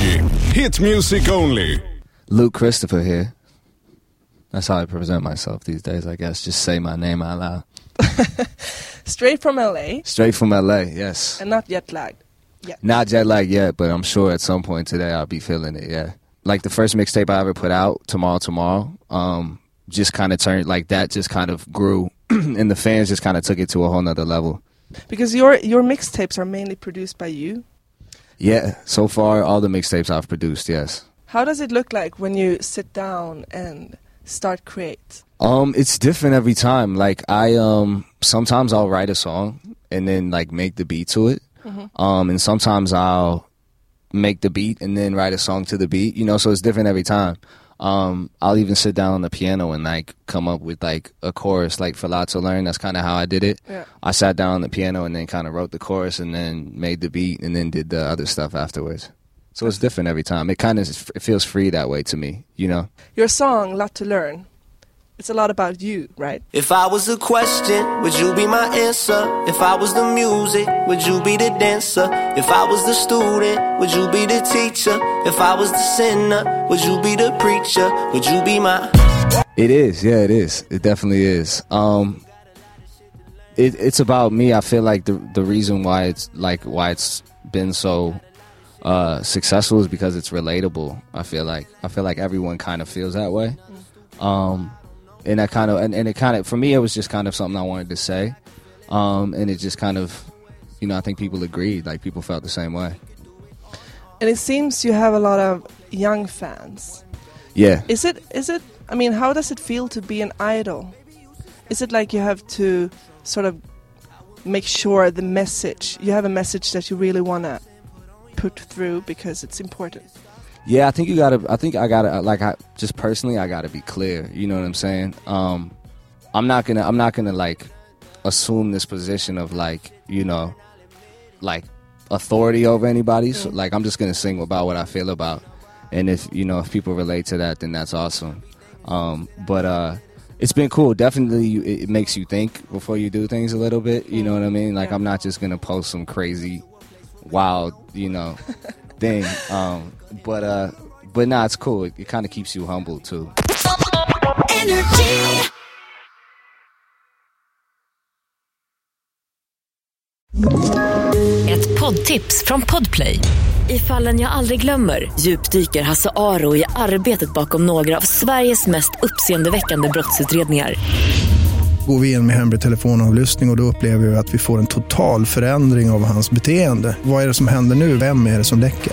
Energy. Hit music only. Luke Christopher here. That's how I present myself these days, I guess. Just say my name out loud. Straight from LA Straight from LA, yes. and not jet lagged. Yeah. Not jet lag yet, but I'm sure at some point today I'll be feeling it, yeah. Like the first mixtape I ever put out, Tomorrow Tomorrow, um, just kind of turned, like that just kind of grew, and the fans just kind of took it to a whole nother level. Because your your mixtapes are mainly produced by you. Yeah, so far, all the mixtapes I've produced, yes. How does it look like when you sit down and start create? Um, it's different every time. Like I um sometimes I'll write a song and then like make the beat to it. Um, and sometimes I'll make the beat and then write a song to the beat. You know, so it's different every time. Um, I'll even sit down on the piano and like come up with like a chorus, like for lot to learn. That's kind of how I did it. Yeah. I sat down on the piano and then kind of wrote the chorus and then made the beat and then did the other stuff afterwards. So it's different every time. It kind of it feels free that way to me. You know. Your song, Lot to Learn, it's a lot about you, right? If I was a question, would you be my answer? If I was the music, would you be the dancer? If I was the student, would you be the teacher? If I was the sinner, would you be the preacher? Would you be my It is, yeah, it is. It definitely is. Um, it, it's about me. I feel like the the reason why it's like why it's been so uh, successful is because it's relatable. I feel like I feel like everyone kind of feels that way. Um, and that kind of and, and it kind of for me it was just kind of something I wanted to say. Um, and it just kind of you know I think people agreed. Like people felt the same way. And it seems you have a lot of young fans. Yeah. Is it is it I mean, how does it feel to be an idol? Is it like you have to sort of make sure the message, you have a message that you really want to put through because it's important? Yeah, I think you gotta. I think I gotta. Like, I just personally, I gotta be clear. You know what I'm saying? Um, I'm not gonna. I'm not gonna like assume this position of like, you know, like authority over anybody. So, like, I'm just gonna sing about what I feel about, and if you know, if people relate to that, then that's awesome. Um, but uh, it's been cool. Definitely, you, it makes you think before you do things a little bit. You know what I mean? Like. I'm not just gonna post some crazy, wild, you know, thing. Um, but uh, but nah, it's cool. It, it kind of keeps you humble too. Ett poddtips från Podplay. I fallen jag aldrig glömmer djupdyker Hasse Aro i arbetet bakom några av Sveriges mest uppseendeväckande brottsutredningar. Går vi in med hemlig telefonavlyssning och, och då upplever vi att vi får en total förändring av hans beteende. Vad är det som händer nu? Vem är det som läcker?